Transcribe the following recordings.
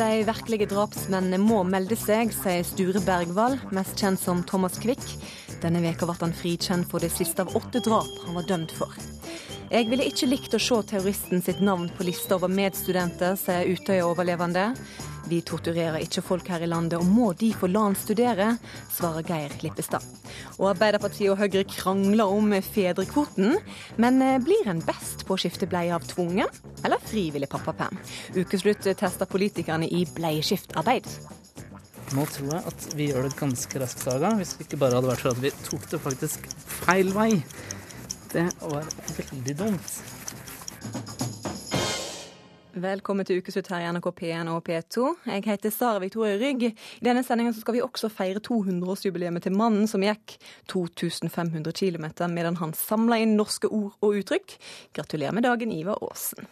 De virkelige drapsmennene må melde seg, sier Sture Bergvall, mest kjent som Thomas Quick. Denne veka ble han frikjent for det siste av åtte drap han var dømt for. Jeg ville ikke likt å se terroristen sitt navn på lista over medstudenter, sier Utøya-overlevende. Vi torturerer ikke folk her i landet, og må de få la han studere, svarer Geir Lippestad. Og Arbeiderpartiet og Høyre krangler om fedrekvoten, men eh, blir en best på å skifte bleie av tvungen eller frivillig pappaperm? Ukeslutt tester politikerne i bleieskiftarbeid. Nå tror jeg at vi gjør det ganske raskt, Saga, hvis det ikke bare hadde vært for at vi tok det faktisk feil vei. Det var veldig dumt. Velkommen til ukeslutt her i NRK P1 og P2. Jeg heter Sara Victoria Rygg. I denne sendingen skal vi også feire 200-årsjubileet til mannen som gikk 2500 km medan han samla inn norske ord og uttrykk. Gratulerer med dagen, Ivar Aasen.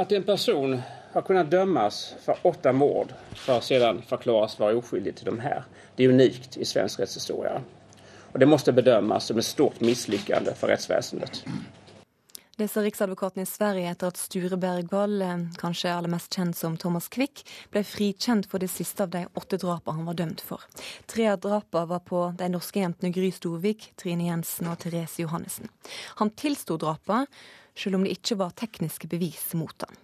At en person har kunnet dømmes for åtte mord for å sedan forklares være uskyldig til de her, det er unikt i svensk rettshistorie. Og det måtte bedømmes som et stort misslyckande for rettsvesendet. Det sa riksadvokaten i Sverige etter at Sture Bergwall, eh, kanskje aller mest kjent som Thomas Quick, ble frikjent for det siste av de åtte drapene han var dømt for. Tre av drapene var på de norske jentene Gry Storvik, Trine Jensen og Therese Johannessen. Han tilsto drapene, selv om det ikke var tekniske bevis mot ham.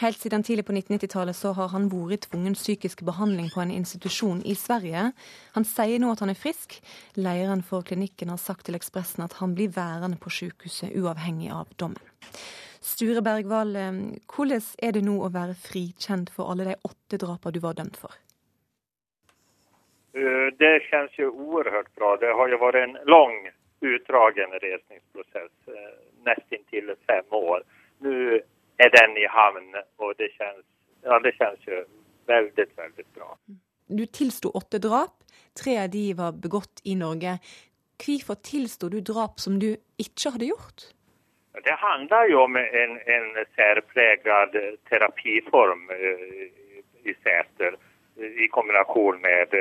Helt siden tidlig på 1990-tallet så har han vært tvungen psykisk behandling på en institusjon i Sverige. Han sier nå at han er frisk. Lederen for klinikken har sagt til Ekspressen at han blir værende på sykehuset uavhengig av dommen. Sture Bergwall, eh, hvordan er det nå å være frikjent for alle de åtte drapene du var dømt for? Eh, det kjennes jo uerhørt bra. Det har jo vært en lang, utdragen resningsprosess, eh, nesten til fem år. Nå er den i havn. Og det kjennes, ja, det kjennes jo veldig, veldig bra. Du tilsto åtte drap. Tre av de var begått i Norge. Hvorfor tilsto du drap som du ikke hadde gjort? Det handler jo om en, en særpreget terapiform eh, i Sæter i kombinasjon med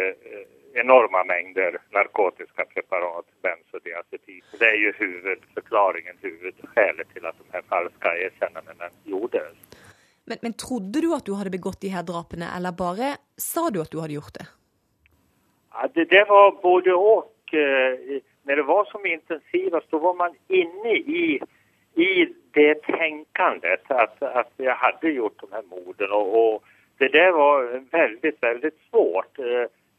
eh, enorme mengder narkotiske preparat, bensodiazepin. Det er jo huvudförklaringen, huvudskälet til at de her falska erkännandena gjordes. Men, men, trodde du at du hadde begått de her drapene, eller bare sa du at du hadde gjort det? Ja, det, det var både og. När når det var som intensivast, då var man inne i, i det tenkandet at, att jeg hadde gjort de her mordene. Och, och det där var veldig, veldig svårt.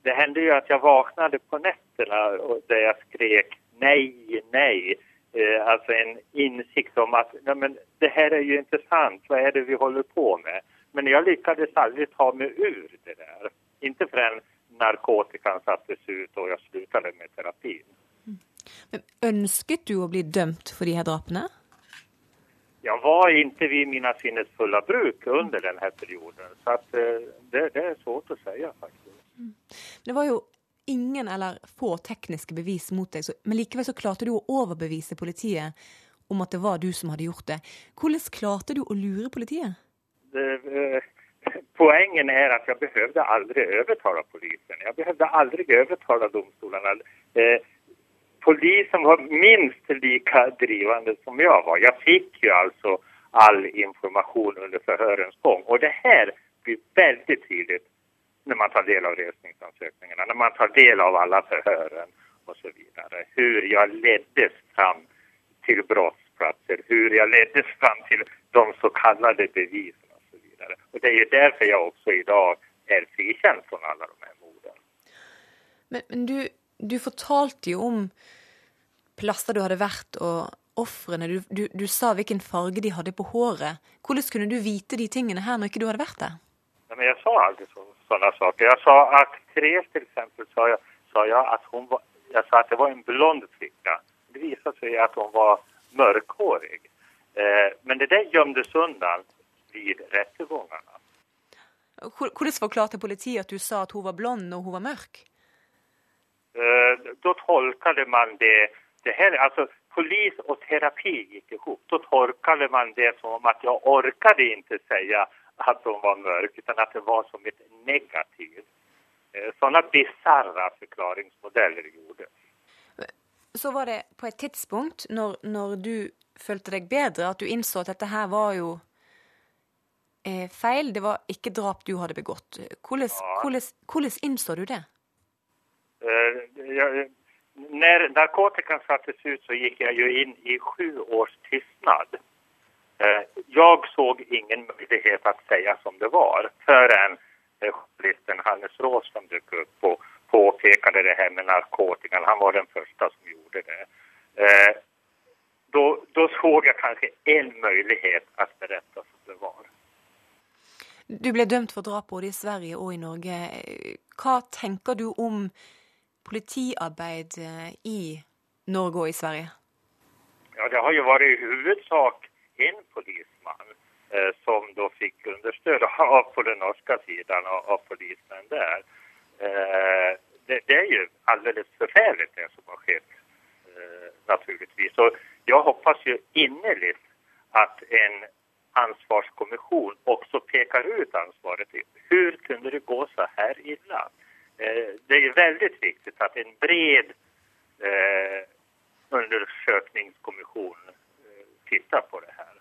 Det hände ju att jag vaknade på nätterna där jag skrek nej, nej. Eh, alltså en insikt om att nej, men det här är ju inte sant, vad är det vi håller på med? Men jag lyckades aldrig ta mig ur det där. Inte förrän narkotikan sattes ut og jeg slutade med terapin. Men Ønsket du å bli dømt for de her drapene? Jeg var ikke vid mina sinnesfulla bruk under denne perioden. Så att, eh, det, det är svårt å si, faktisk. Det var jo ingen eller få tekniske bevis mot deg, men likevel så klarte du å overbevise politiet om at det var du som hadde gjort det. Hvordan klarte du å lure politiet? Det, poenget poengen er at jeg behøvde aldri overtale polisen. Jeg behøvde aldri overtale domstolene. Eh, polisen var minst like drivende som jeg var. Jeg fikk jo altså all informasjon under forhørens gang. Og det her blir veldig tydelig när man tar del av resningsansökningarna, när man tar del av alla förhören och så vidare. Hur jag leddes fram till brottsplatser, hur jag leddes fram till de så kallade bevisen och så vidare. Och det är ju därför jag också idag er frikänd från alla de här morden. Men, men du, du fortalte jo om plasser du hadde vært og ofrene. Du, du, du, sa hvilken farge de hadde på håret. Hvordan kunne du vite de tingene her når ikke du hadde vært der? Ja, men jeg sa aldri så sådana saker. Jag sa att Therese till exempel sa jag, sa jag att hon var, jag sa att det var en blond flicka. Det visade sig att hon var mörkhårig. Eh, men det där gömdes undan vid rättegångarna. Hvordan forklarte politiet at du sa at hun var blond og hun var mørk? Eh, da tolket man det, det her, altså Polis og terapi gikk ihop. Da tolket man det som at jeg orket ikke si at hun var mørk, utan at det var som et negativt. Eh, Sånne bisarre forklaringsmodeller gjorde. Så var det på et tidspunkt, når, når, du følte deg bedre, at du innså at dette her var jo eh, feil, det var ikke drap du hadde begått. Hvordan, Ja. hvordan, hvordan innså du det? Uh, ja, när narkotikan sattes ut så gick jag ju in i sju års tystnad. Eh, jag såg ingen möjlighet att säga som det var förrän en journalisten Hannes Rås som dök upp och påpekade det här med narkotikan. Han var den första som gjorde det. Da då, då såg jag kanske en möjlighet att berätta som det var. Du ble dømt for drap både i Sverige og i Norge. Hva tenker du om politiarbeid eh, i Norge og i Sverige? Ja, det har jo vært i huvudsak en polisman eh, som da fick understøtte av på den norske siden av, av der. Eh, det, det er jo alldeles forferdelig det som har skett eh, naturligtvis. jeg jag hoppas jo innerligt at en ansvarskommission også pekar ut ansvaret. Hvordan kunne det gå så her illa? Eh, det er jo veldig viktig at en bred eh, undersökningskommission eh, tittar på det her.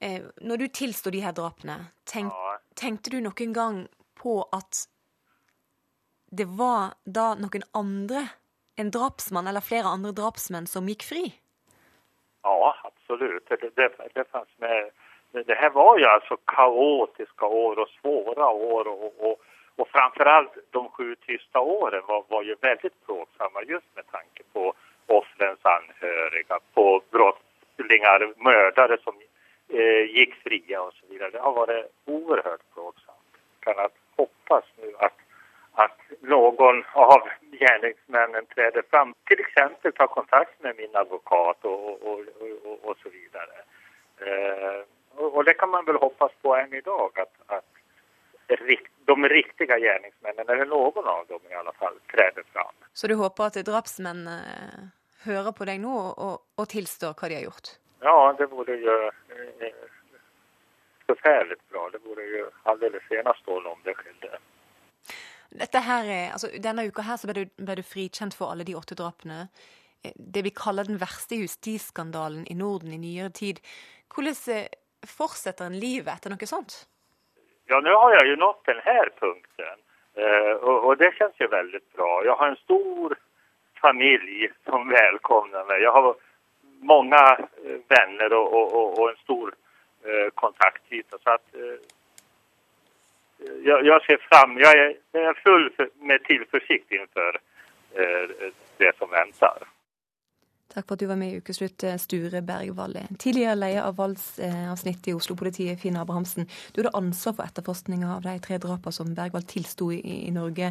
Eh, Når du tilstod de her drapene, tenk, Ja. tenkte du noen gang på at det var da noen andre, en drapsmann eller flere andre drapsmenn, som gikk fri? Ja, absolutt. Det, det, det fanns med. Det, här var jo altså kaotiske år og svåre år og, og och framförallt de sju tysta åren var, var ju väldigt plågsamma just med tanke på offrens anhöriga, på brottslingar, mördare som gick fria och så vidare. Det har varit oerhört plågsamt. Kan att hoppas nu att, att någon av gärningsmännen träder fram, till exempel tar kontakt med min advokat och, och, och, och, så vidare. Eh, och, det kan man väl hoppas på än idag att, att de riktiga gärningsmännen, eller någon av dem i alla fall, träder fram. Så du håper at drapsmenn eh, hører på deg nå og, og tilstår hva de har gjort? Ja, det vore ju eh, förfärligt bra. Det vore ju alldeles enastående om det skedde. Dette her er, altså, denne uka her så ble du, ble du frikjent for alle de åtte drapene. Eh, Det vi kaller den verste justisskandalen i Norden i nyere tid. Hvordan eh, fortsetter en livet etter noe sånt? Ja, nå har jeg jo nått denne punkten eh, og och det kjennes jo veldig bra. Jeg har en stor familie som velkomner meg. Jeg har många venner vänner och, och, och, en stor eh, kontaktyta. Så att eh, jag, jag ser fram, jag är full med tillförsikt inför eh, det som väntar. Takk for at du var med i Ukeslutt, eh, Sture Bergvalle. Tidligere leder av voldsavsnittet i Oslo-politiet, Finn Abrahamsen. Du hadde ansvar for etterforskninga av de tre drapene som Bergvall tilsto i, i Norge,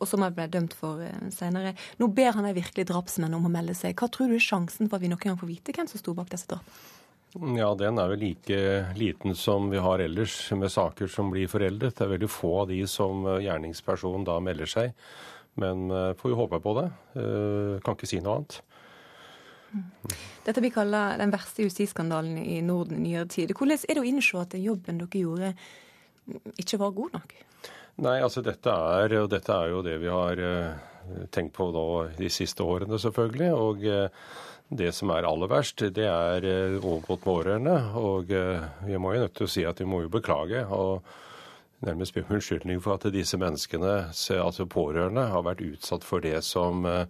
og som han ble dømt for eh, senere. Nå ber han de virkelige drapsmenn om å melde seg. Hva tror du er sjansen for at vi noen gang får vite hvem som sto bak disse drapene? Ja, den er jo like liten som vi har ellers med saker som blir foreldet. Det er veldig få av de som gjerningspersonen da melder seg. Men eh, får jo håpe på det. Eh, Kan ikke si noe annet. Dette blir kaller den verste justisskandalen i Norden i nyere tid. Hvordan er det å innse at den jobben dere gjorde, ikke var god nok? Nei, altså dette er, og dette er jo det vi har eh, tenkt på da, de siste årene, selvfølgelig. Og eh, det som er aller verst, det er overgått med årene. Og eh, vi må jo nødt til å si at vi må jo beklage. og nærmest be om unnskyldning for at disse menneskene, altså pårørende, har vært utsatt for det som eh,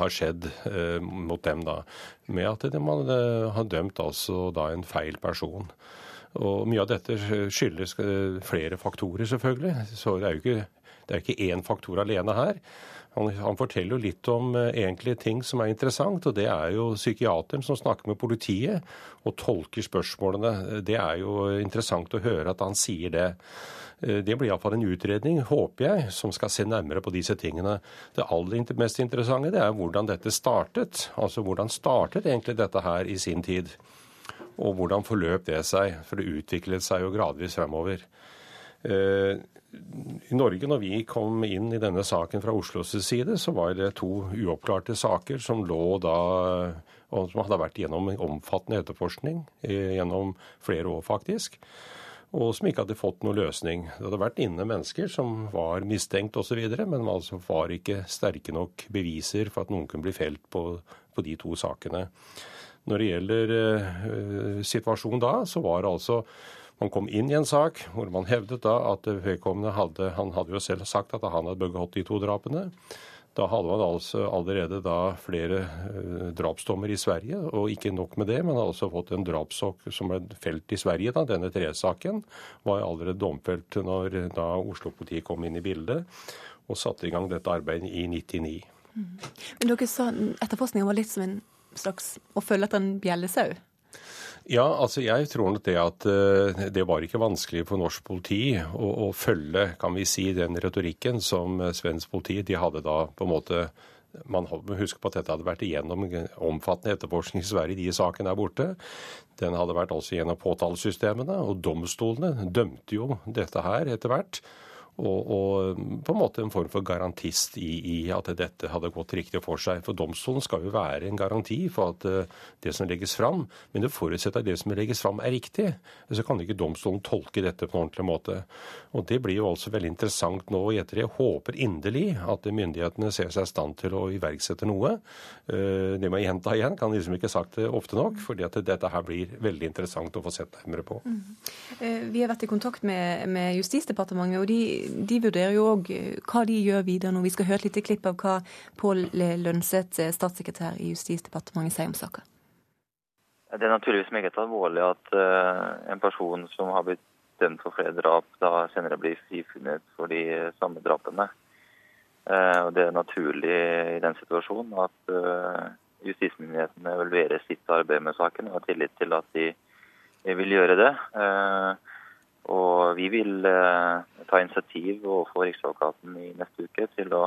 har skjedd eh, mot dem, da. Med at man eh, har dømt altså da en feil person. Og mye av dette skyldes eh, flere faktorer, selvfølgelig. Så det er jo ikke, er ikke én faktor alene her. Han, han forteller jo litt om eh, egentlige ting som er interessant, og det er jo psykiateren som snakker med politiet og tolker spørsmålene. Det er jo interessant å høre at han sier det. Eh, Det blir iallfall en utredning, håper jeg, som skal se nærmere på disse tingene. Det aller mest interessante det er hvordan dette startet. Altså hvordan startet egentlig dette her i sin tid? Og hvordan forløp det seg? For det utviklet seg jo gradvis fremover. Eh, I Norge, når vi kom inn i denne saken fra Oslos side, så var det to uoppklarte saker som lå da og som hadde vært gjennom omfattende etterforskning eh, gjennom flere år, faktisk. Og som ikke hadde fått noen løsning. Det hadde vært inne mennesker som var mistenkt osv., men altså var ikke sterke nok beviser for at noen kunne bli felt på, på de to sakene. Når det gjelder eh, situasjonen da, så var det altså Man kom inn i en sak hvor man hevdet da at vedkommende hadde Han hadde jo selv sagt at han hadde begått de to drapene. Da hadde man altså allerede da flere uh, drapsdommer i Sverige, og ikke nok med det, men hadde også fått en drapssak som ble felt i Sverige. da, Denne tresaken var allerede domfelt når da Oslo-politiet kom inn i bildet og satte i gang dette arbeidet i 99. Mm. Men dere sa etterforskningen var litt som en slags å følge etter en bjellesau? Ja, altså jeg tror nok det at uh, det var ikke vanskelig for norsk politi å, å, følge kan vi si, den retorikken som uh, svensk politi de hadde da på en måte man må huske på at dette hadde vært igjennom omfattende etterforskning i Sverige. De sakene der borte. Den hadde vært også gjennom påtalesystemene, og domstolene dømte jo dette her etter hvert og, og, på en måte en form for garantist i, i, at dette hadde gått riktig for seg. For domstolen skal jo være en garanti for at uh, det som legges fram, men det forutsetter at det som legges fram er riktig. Så kan ikke domstolen tolke dette på en ordentlig måte. Og Det blir jo altså veldig interessant nå i. Jeg håper inderlig at myndighetene ser seg i stand til å iverksette noe. Uh, det må jeg gjenta igjen, kan liksom ikke sagt det ofte nok, at dette her blir veldig interessant å få sett nærmere på. Mm. Uh, vi har vært i kontakt med, med Justisdepartementet, og de de vurderer jo òg eh, hva de gjør videre nå. Vi skal høre et lite klipp av hva Pål Lønseth, eh, statssekretær i Justisdepartementet, sier om saka. Det er naturligvis meget alvorlig at uh, en person som har blitt dømt for flere drap, da senere blir frifunnet for de samme drapene. Og Det er naturlig i den situasjonen at justismyndighetene evaluerer sitt arbeid med saken og har tillit til at de vil gjøre det. Og vi vil eh, ta initiativ overfor Riksadvokaten i neste uke til å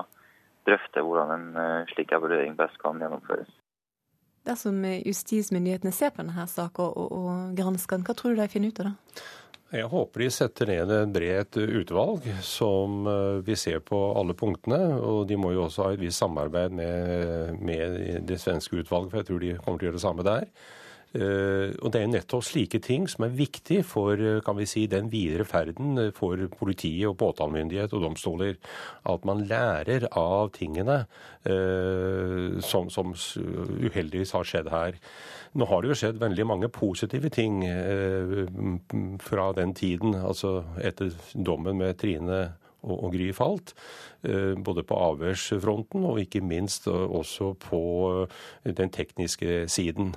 drøfte hvordan en eh, slik evaluering best kan gjennomføres. Dersom justismyndighetene ser på denne saken og, og gransker den, hva tror du de finner ut av det? Jeg håper de setter ned et bredt utvalg som vi vil se på alle punktene. Og de må jo også ha et visst samarbeid med, med det svenske utvalget, for jeg tror de kommer til å gjøre det samme der. Eh, og Det er nettopp slike ting som er viktig for eh, kan vi si, den videre ferden eh, for politiet og påtalemyndighet og domstoler. At man lærer av tingene som, som uheldigvis har skjedd her. Nå har det jo skjedd veldig mange positive ting fra den tiden, altså etter dommen med Trine og, og Gry falt. Eh, både på avhørsfronten og ikke minst også på eh, den tekniske siden.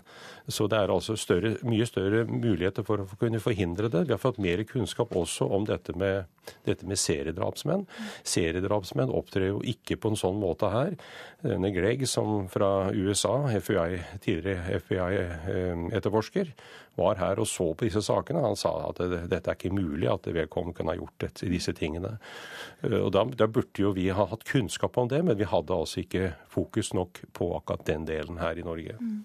Så det er altså større, mye større muligheter for å kunne forhindre det. Vi har fått mer kunnskap også om dette med, dette med seriedrapsmenn. Seriedrapsmenn opptrer jo ikke på en sånn måte her. Denne Greg, som fra USA, FBI, tidligere FBI-etterforsker, eh, var her og så på disse sakene. Han sa at dette er ikke mulig at vedkommende kunne ha gjort dette, disse tingene. Og da, da burde jo vi har hatt kunnskap om det, men vi hadde altså ikke fokus nok på akkurat den delen her i Norge. Mm.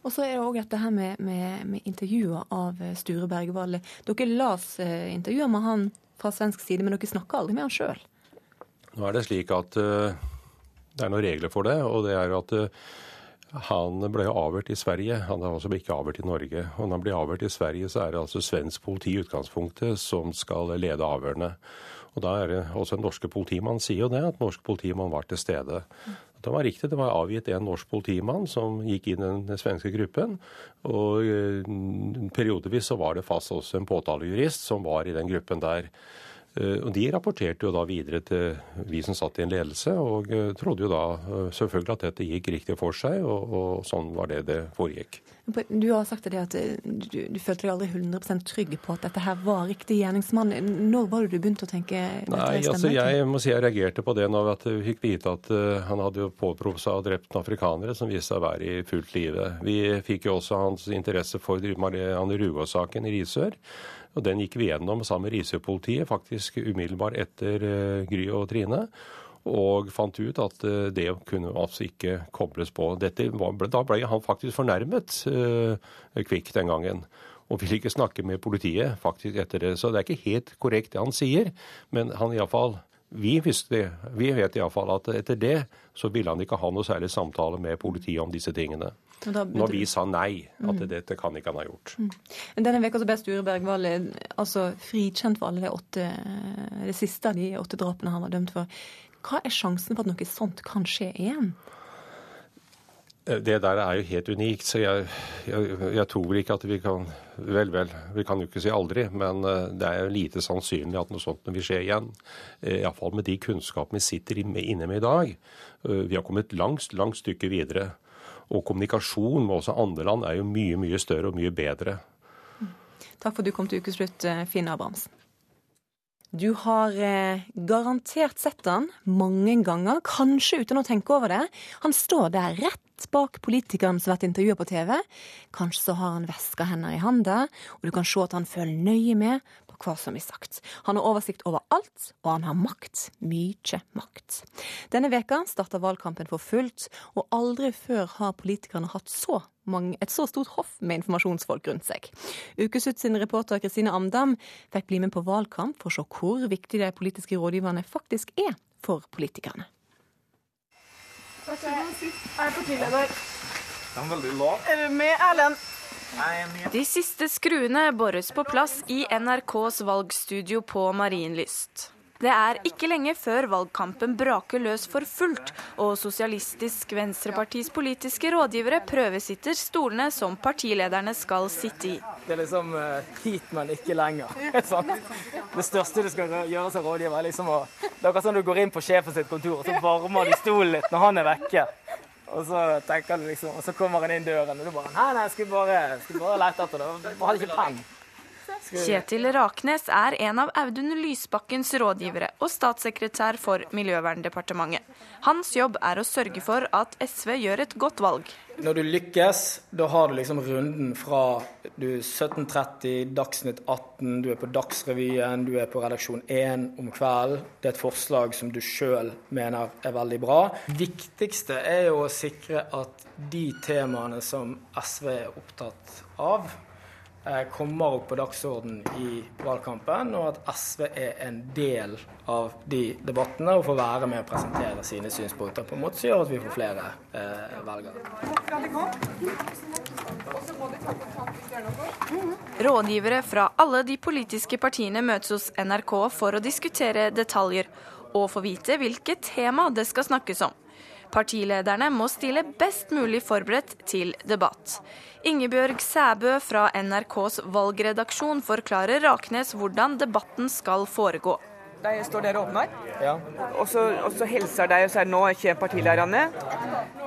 Og så er det òg dette her med, med, med, intervjuer av eh, Sture Bergwall. Dere las eh, intervjuer med han fra svensk side, men dere snakker aldri med han sjøl? Nå er det slik at uh, det er noen regler for det, og det er at uh, han ble avhørt i Sverige, han er altså ikke avhørt i Norge. Og når han blir avhørt i Sverige, så er det altså svensk politi i utgangspunktet som skal lede avhørene. Og da er det også en norske politimann sier jo det, at norsk politimann var til stede. Det var riktig, det var avgitt en norsk politimann som gikk inn i den svenske gruppen. Og eh, periodevis så var det fast også en påtalejurist som var i den gruppen der. Eh, og De rapporterte jo da videre til vi som satt i en ledelse, og eh, trodde jo da selvfølgelig at dette gikk riktig for seg, og, og sånn var det det foregikk. Du har sagt det at eh, du, du følte deg aldri 100% trygg på at dette her var riktig gjerningsmann. Når var det du begynte å tenke Nei, altså Jeg må si jeg reagerte på det når vi fikk vite at han hadde påberopt seg å ha drept afrikanere som viste seg å være i fullt live. Vi fikk jo også hans interesse for Marianne Rugås-saken i Risør. Og Den gikk vi gjennom sammen med Risør-politiet faktisk umiddelbart etter uh, Gry og Trine og fant ut at eh, det kunne altså ikke kobles på. Var, da ble han faktisk fornærmet, uh, Kvikk, den gangen. Og ville ikke snakke med politiet faktisk etter det. Så det er ikke helt korrekt det han sier, men han iallfall vi visste det. Vi vet iallfall at etter det så ville han ikke ha noe særlig samtale med politiet om disse tingene. Når vi sa nei, at mm. dette kan ikke han ha gjort. Mm. Denne veka ble Sture Bergwall altså frikjent for alle de åtte, det siste av de åtte drapene han var dømt for. Hva er sjansen for at noe sånt kan skje igjen? Det der er jo helt unikt, så jeg, jeg, jeg, tror ikke at vi kan Vel, vel, vi kan jo ikke si aldri, men eh, det er jo lite sannsynlig at noe sånt vil skje igjen. Eh, Iallfall med de kunnskapene vi sitter inne med i dag. Eh, vi har kommet langt, langt stykke videre. Og kommunikasjon med også andre land er jo mye, mye større og mye bedre. Takk for at du kom til ukeslutt, Finn Abrahamsen. Du har eh, garantert sett han mange ganger, kanskje uten å tenke over det. Han står der rett bak politikeren som har vært intervjua på TV. Kanskje så har han veska hender i handa, og du kan se at han følger nøye med hva som blir sagt. Han har oversikt over alt, og han har makt. Mye makt. Denne veka starter valgkampen for fullt, og aldri før har politikerne hatt så mange, et så stort hoff med informasjonsfolk rundt seg. Ukeslutt sin reporter Kristine Amdam fikk bli med på valgkamp for å se hvor viktig de politiske rådgiverne faktisk er for politikerne. Jeg er partileder. Den er veldig lav. Du med, Erlend? De siste skruene bores på plass i NRKs valgstudio på Marienlyst. Det er ikke lenge før valgkampen braker løs for fullt, og Sosialistisk Venstrepartis politiske rådgivere prøvesitter stolene som partilederne skal sitte i. Det er liksom uh, hit, men ikke lenger. det største du skal gjøre som rådgiver, er liksom å Det er akkurat som du går inn på sjefen sitt kontor, og så varmer de stolen litt når han er vekke. Og så tenker du liksom, og så kommer han inn døren, og du bare Nei, nei, jeg skulle bare, skulle bare lete etter det. Jeg hadde ikke penn. Kjetil Raknes er en av Audun Lysbakkens rådgivere og statssekretær for Miljøverndepartementet. Hans jobb er å sørge for at SV gjør et godt valg. Når du lykkes, da har du liksom runden fra du 17.30, Dagsnytt 18, du er på Dagsrevyen, du er på Redaksjon 1 om kvelden. Det er et forslag som du sjøl mener er veldig bra. Viktigste er jo å sikre at de temaene som SV er opptatt av, kommer opp på dagsorden i valgkampen, og at SV er en del av de debattene og får være med å presentere sine synspunkter på en måte som gjør at vi får flere eh, velgere. Rådgivere fra alle de politiske partiene møtes hos NRK for å diskutere detaljer og få vite hvilket tema det skal snakkes om. Partilederne må stille best mulig forberedt til debatt. Ingebjørg Sæbø fra NRKs valgredaksjon forklarer Raknes hvordan debatten skal foregå. De står der og åpner, ja. og, så, og så hilser de og sier nå ikke partilederne.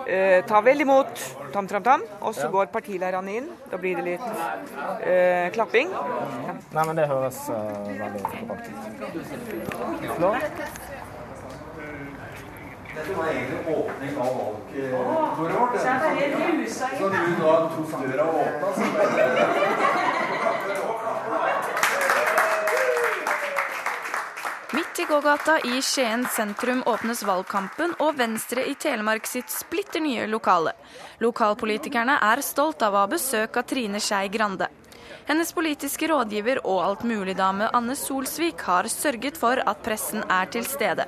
Eh, ta vel imot tam, tam, tam. Og så ja. går partilederne inn. Da blir det litt eh, klapping. Mm. Nei, men det høres uh, veldig bra ut. Flott. Dette var egentlig åpning av valgbordet vårt. Så du da tok døra og åpna, så Midt i gågata i Skien sentrum åpnes valgkampen og Venstre i Telemark sitt splitter nye lokale. Lokalpolitikerne er stolt av å ha besøk av Trine Skei Grande. Hennes politiske rådgiver og altmuligdame Anne Solsvik har sørget for at pressen er til stede.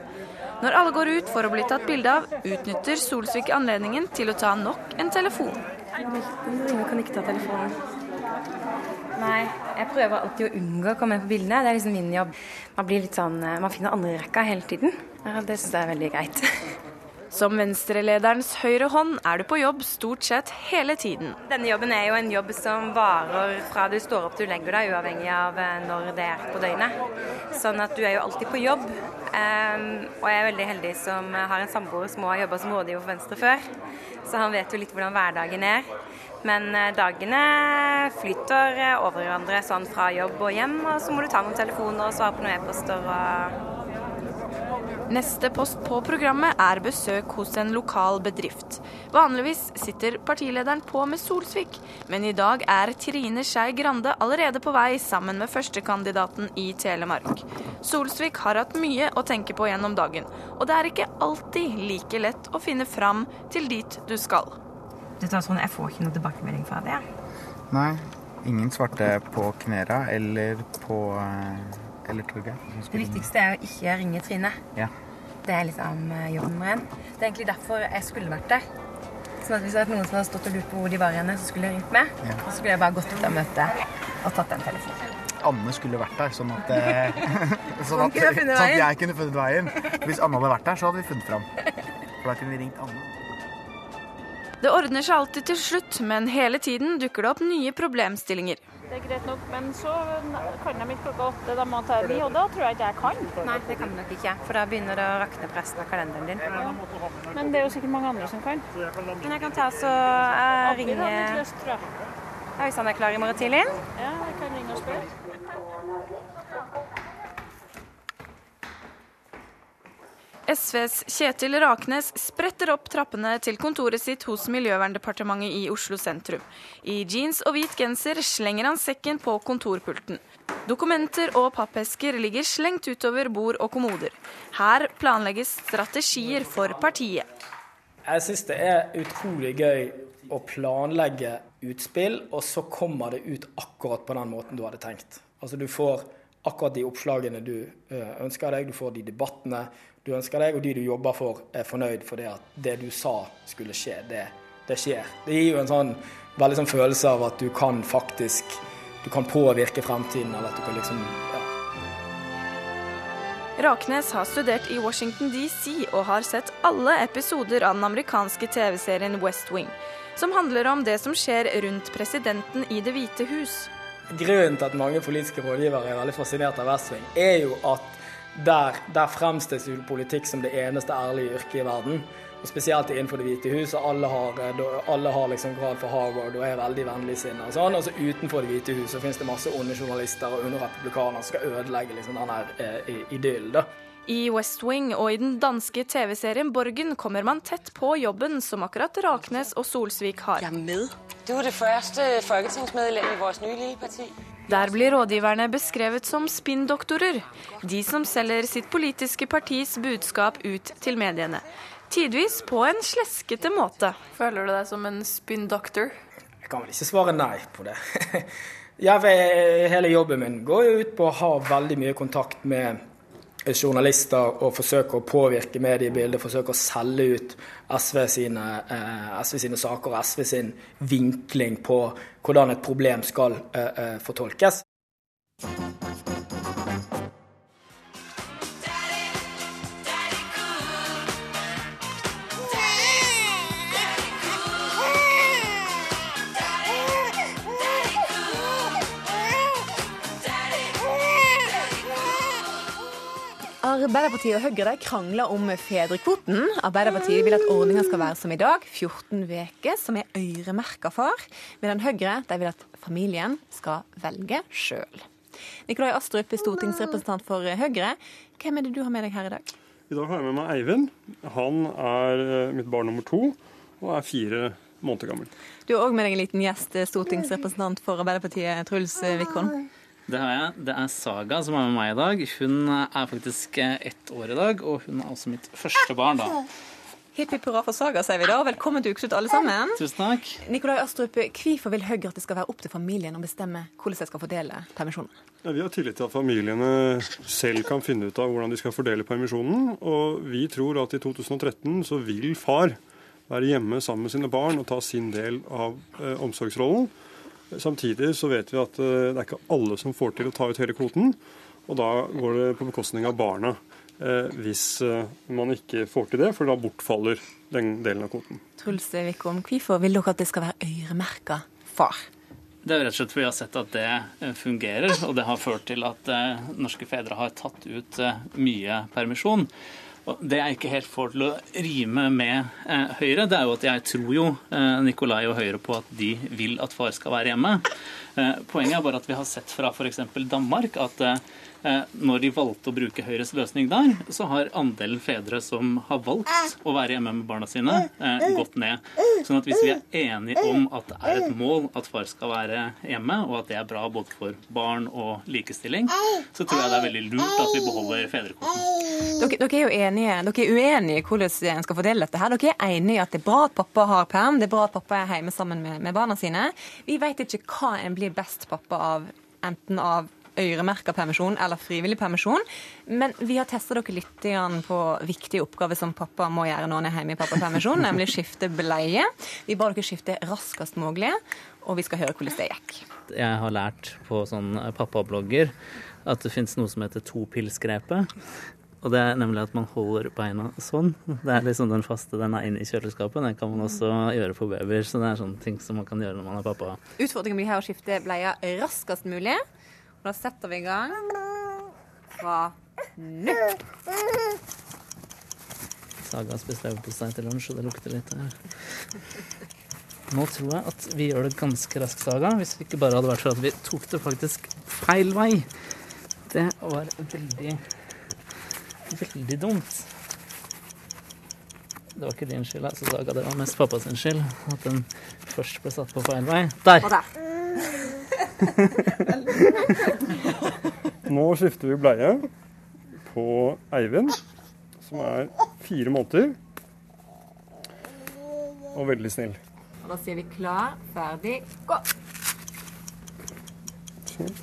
Når alle går ut for å bli tatt bilde av, utnytter Solsvik anledningen til å ta nok en telefon. Jeg kan ikke ta telefonen. Nei, jeg prøver alltid å unngå å komme med på bildene. Det er liksom min jobb. Man blir litt sånn, eh, man finner andre rekka hele tiden. Det syns jeg er veldig greit. Som venstrelederens høyre hånd er du på jobb stort sett hele tiden. Denne jobben er jo en jobb som varer fra du står opp til du legger deg, uavhengig av eh, når det er på døgnet. Sånn at du er jo alltid på jobb. Um, og jeg er veldig heldig som har en samboer som har jobba som rådgiver for Venstre før. Så han vet jo litt hvordan hverdagen er. Men eh, dagene flyter over hverandre sånn fra jobb og hjem, og så må du ta noen telefoner og svare på noen e-poster. og Neste post på programmet er besøk hos en lokal bedrift. Vanligvis sitter partilederen på med Solsvik, men i dag er Trine Skei Grande allerede på vei sammen med førstekandidaten i Telemark. Solsvik har hatt mye å tenke på gjennom dagen, og det er ikke alltid like lett å finne fram til dit du skal. Du tar sånn, Jeg får ikke noe tilbakemelding fra det. Nei, ingen svarte på knæra eller på eh, eller Torgeir? Det viktigste er å ikke ringe Trine. Ja. Det er liksom eh, jobb nummer én. Det er egentlig derfor jeg skulle vært der. Sånn at Hvis det hadde noen som hadde stått og lurt på hvor de var igjen, så skulle jeg ringt meg. Ja. Og så skulle jeg bare gått opp av møtet og tatt den telefonen. Anne skulle vært der, sånn at, eh, sånn at, sånn at jeg kunne funnet veien. Hvis Anne hadde vært der, så hadde vi funnet fram. For da kunne vi ringt Anne. Det ordner seg alltid til slutt, men hele tiden dukker det opp nye problemstillinger. Det er greit nok, men så kan de ikke klokka åtte, da må de ta ni, og da tror jeg ikke jeg kan. Nei, det kan du nok ikke, for da begynner det å rakne på resten av kalenderen din. Men det er jo sikkert mange andre som kan. Men jeg kan ta så jeg. Ja, Hvis han er klar i morgen tidlig? Ja, jeg kan ringe og spørre. SVs Kjetil Raknes spretter opp trappene til kontoret sitt hos Miljøverndepartementet i Oslo sentrum. I jeans og hvit genser slenger han sekken på kontorpulten. Dokumenter og pappesker ligger slengt utover bord og kommoder. Her planlegges strategier for partiet. Jeg syns det er utrolig gøy å planlegge utspill, og så kommer det ut akkurat på den måten du hadde tenkt. Altså Du får akkurat de oppslagene du eh, ønsker deg, du får de debattene du ønsker deg, og de du jobber for, er fornøyd for det at det du sa skulle skje, det, det skjer. Det gir jo en sånn veldig sånn følelse av at du kan faktisk du kan påvirke fremtiden, eller at du kan liksom ja. Raknes har studert i Washington DC og har sett alle episoder av den amerikanske TV-serien West Wing, som handler om det som skjer rundt presidenten i Det hvite hus. Grunnen til at mange politiske rådgivere er veldig fascinert av West Wing, er jo at der, der fremstilles politikk som det eneste ærlige yrket i verden. Og Spesielt innenfor Det hvite hus. og Alle har, eh, alle har liksom grad for Harvard og er veldig vennligsinna. Og sånn. Og så utenfor Det hvite hus så finnes det masse onde journalister og onde republikanere som skal ødelegge liksom den her eh, idyllen. da. I West Wing og i den danske TV-serien Borgen kommer man tett på jobben som akkurat Raknes og Solsvik har. Jeg er med. Du er det første folketingsmedlem i vårt nye lille parti. Der blir rådgiverne beskrevet som spinndoktorer, de som selger sitt politiske partis budskap ut til mediene. Tidvis på en sleskete måte. Føler du deg som en spinndoktor? Jeg kan vel ikke svare nei på det. Jeg hele jobben min går jo ut på å ha veldig mye kontakt med journalister og forsøker å påvirke mediebildet, forsøker å selge ut SV sine, eh, SV sine saker og SV sin vinkling på hvordan et problem skal eh, eh, fortolkes. Arbeiderpartiet og Høyre krangler om fedrekvoten. Arbeiderpartiet vil at ordninga skal være som i dag, 14 uker, som er øremerka far. Medan Høyre de vil at familien skal velge sjøl. Nikolai Astrup, stortingsrepresentant for Høyre. Hvem er det du har med deg her i dag? I dag har jeg med meg Eivind. Han er eh, mitt barn nummer to og er fire måneder gammel. Du har òg med deg en liten gjest, stortingsrepresentant for Arbeiderpartiet, Truls Wickholm. Det har jeg. Det er Saga som er med meg i dag. Hun er faktisk ett år i dag, og hun er også mitt første barn, da. Hipp hipp hurra for Saga, sier vi da. Velkommen til Ukeslutt, alle sammen. Tusen takk. Nikolai Astrup, hvorfor vil Høyre at det skal være opp til familien å bestemme hvordan de skal fordele permisjonen? Ja, vi har tillit til at familiene selv kan finne ut av hvordan de skal fordele permisjonen. Og vi tror at i 2013 så vil far være hjemme sammen med sine barn og ta sin del av eh, omsorgsrollen. Samtidig så vet vi at eh, det er ikke alle som får til å ta ut hele kvoten. Og da går det på bekostning av barna eh, hvis eh, man ikke får til det, for da bortfaller den delen av kvoten. Truls Wickholm, hvorfor vil dere at det skal være øremerka far? Det er rett og slett fordi vi har sett at det fungerer, og det har ført til at norske fedre har tatt ut mye permisjon. Det jeg ikke helt får til å rime med eh, Høyre, det er jo at jeg tror jo eh, Nikolai og Høyre på at de vil at far skal være hjemme. Eh, poenget er bare at vi har sett fra f.eks. Danmark at eh, når de valgte å bruke Høyres løsning der, så har andelen fedre som har valgt å være hjemme med barna sine, eh, gått ned. Sånn at hvis vi er enige om at det er et mål at far skal være hjemme, og at det er bra både for barn og likestilling, så tror jeg det er veldig lurt at vi beholder fedrekvoten. Dere, dere er jo enige, dere er uenige i hvordan en skal fordele dette. her. Dere er enige i at det er bra at pappa har perm, det er bra at pappa er hjemme sammen med, med barna sine. Vi vet ikke hva en blir best pappa av, enten av øremerka permisjon eller frivillig permisjon. Men vi har testa dere litt på viktige oppgaver som pappa må gjøre når han er hjemme i pappapermisjon, nemlig skifte bleie. Vi ba dere skifte raskest mulig, og vi skal høre hvordan det gikk. Jeg har lært på sånn pappablogger at det fins noe som heter topilsgrepet. Og det er nemlig at man holder beina sånn. Det er liksom den faste, den er inne i kjøleskapet. Den kan man også gjøre på babyer. Så det er sånne ting som man kan gjøre når man er pappa. Utfordringen blir her å skifte bleia raskest mulig. Og da setter vi i gang fra nå. Saga spiste leverpostei til lunsj, og det lukter litt her. Nå tror jeg at vi gjør det ganske raskt, Saga, hvis det ikke bare hadde vært for at vi tok det faktisk feil vei. Det var veldig, veldig dumt. Det var ikke din skyld, altså, Saga. Det var mest pappa sin skyld at den først ble satt på feil vei. Der! Og der. Nå skifter vi bleie på Eivind, som er fire måneder. Og veldig snill. Og da sier vi klar, ferdig, gå. Sånn.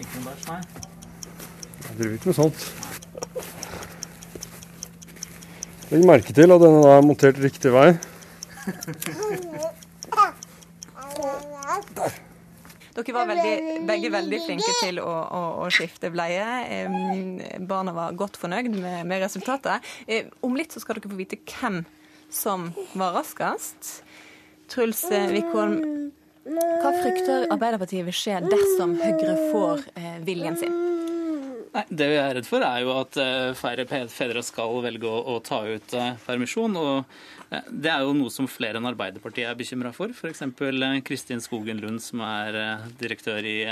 Ikke noe bæsj, nei. Jeg driver ikke med sånt. Legg merke til at denne er montert riktig vei. Dere var veldig, begge veldig flinke til å, å, å skifte bleie. Eh, barna var godt fornøyd med, med resultatet. Eh, om litt så skal dere få vite hvem som var raskest. Truls eh, Wickholm, hva frykter Arbeiderpartiet vil skje dersom Høyre får eh, viljen sin? Nei, Det vi er redd for, er jo at eh, færre fedre skal velge å, ta ut eh, permisjon. og eh, Det er jo noe som flere enn Arbeiderpartiet er bekymra for. F.eks. Kristin Skogen Lund, som er direktør i